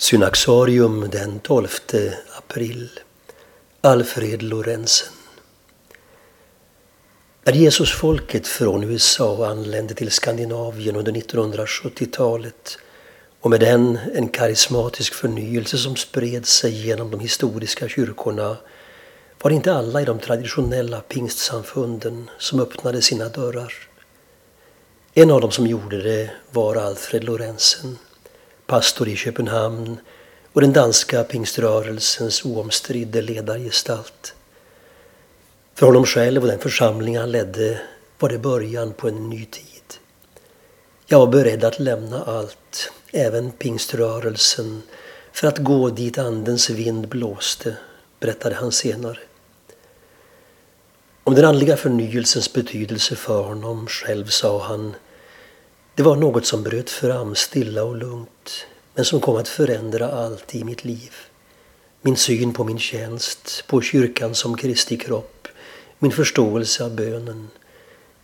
Synaxarium den 12 april. Alfred Lorenzen. När Jesusfolket från USA anlände till Skandinavien under 1970-talet och med den en karismatisk förnyelse som spred sig genom de historiska kyrkorna var det inte alla i de traditionella pingstsamfunden som öppnade sina dörrar. En av dem som gjorde det var Alfred Lorenzen pastor i Köpenhamn och den danska pingströrelsens oomstridde ledargestalt. För honom själv och den församling han ledde var det början på en ny tid. Jag var beredd att lämna allt, även pingströrelsen, för att gå dit andens vind blåste, berättade han senare. Om den andliga förnyelsens betydelse för honom själv sa han det var något som bröt fram stilla och lugnt men som kom att förändra allt i mitt liv. Min syn på min tjänst, på kyrkan som Kristi kropp, min förståelse av bönen.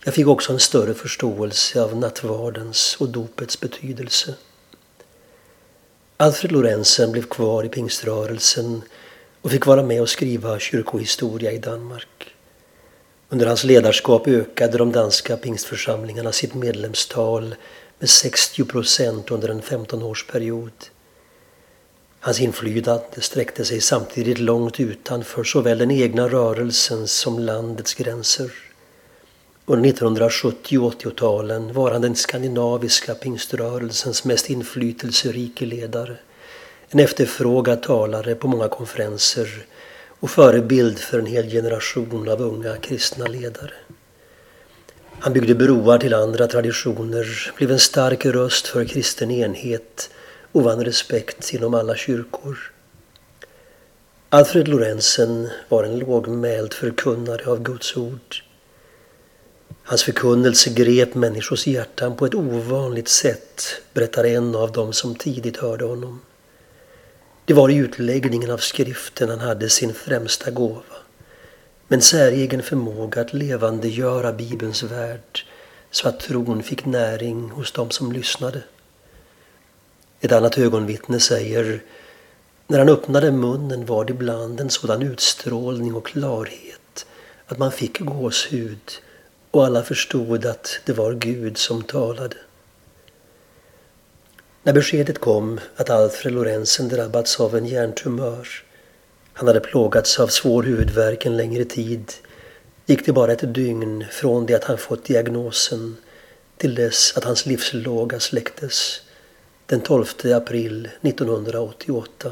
Jag fick också en större förståelse av nattvardens och dopets betydelse. Alfred Lorentzen blev kvar i pingströrelsen och fick vara med och skriva kyrkohistoria i Danmark. Under hans ledarskap ökade de danska pingstförsamlingarna sitt medlemstal med 60 procent under en 15-årsperiod. Hans inflytande sträckte sig samtidigt långt utanför såväl den egna rörelsens som landets gränser. Under 1970 och 80-talen var han den skandinaviska pingströrelsens mest inflytelserike ledare. En efterfrågad talare på många konferenser och förebild för en hel generation av unga kristna ledare. Han byggde broar till andra traditioner, blev en stark röst för kristen enhet och vann respekt inom alla kyrkor. Alfred Lorenzen var en lågmäld förkunnare av Guds ord. Hans förkunnelse grep människors hjärtan på ett ovanligt sätt, berättar en av dem som tidigt hörde honom. Det var i utläggningen av skriften han hade sin främsta gåva. Men säregen förmåga att levandegöra Bibelns värld så att tron fick näring hos dem som lyssnade. Ett annat ögonvittne säger när han öppnade munnen var det ibland en sådan utstrålning och klarhet att man fick gåshud och alla förstod att det var Gud som talade. När beskedet kom att Alfred Lorenzen drabbats av en hjärntumör, han hade plågats av svår huvudvärk en längre tid, gick det bara ett dygn från det att han fått diagnosen till dess att hans livslåga släcktes den 12 april 1988.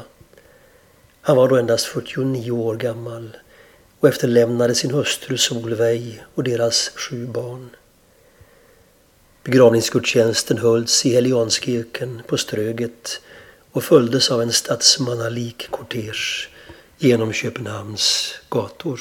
Han var då endast 49 år gammal och efterlämnade sin hustru Solveig och deras sju barn. Begravningsgudstjänsten hölls i Helionskirken på Ströget och följdes av en statsmannalik kortege genom Köpenhamns gator.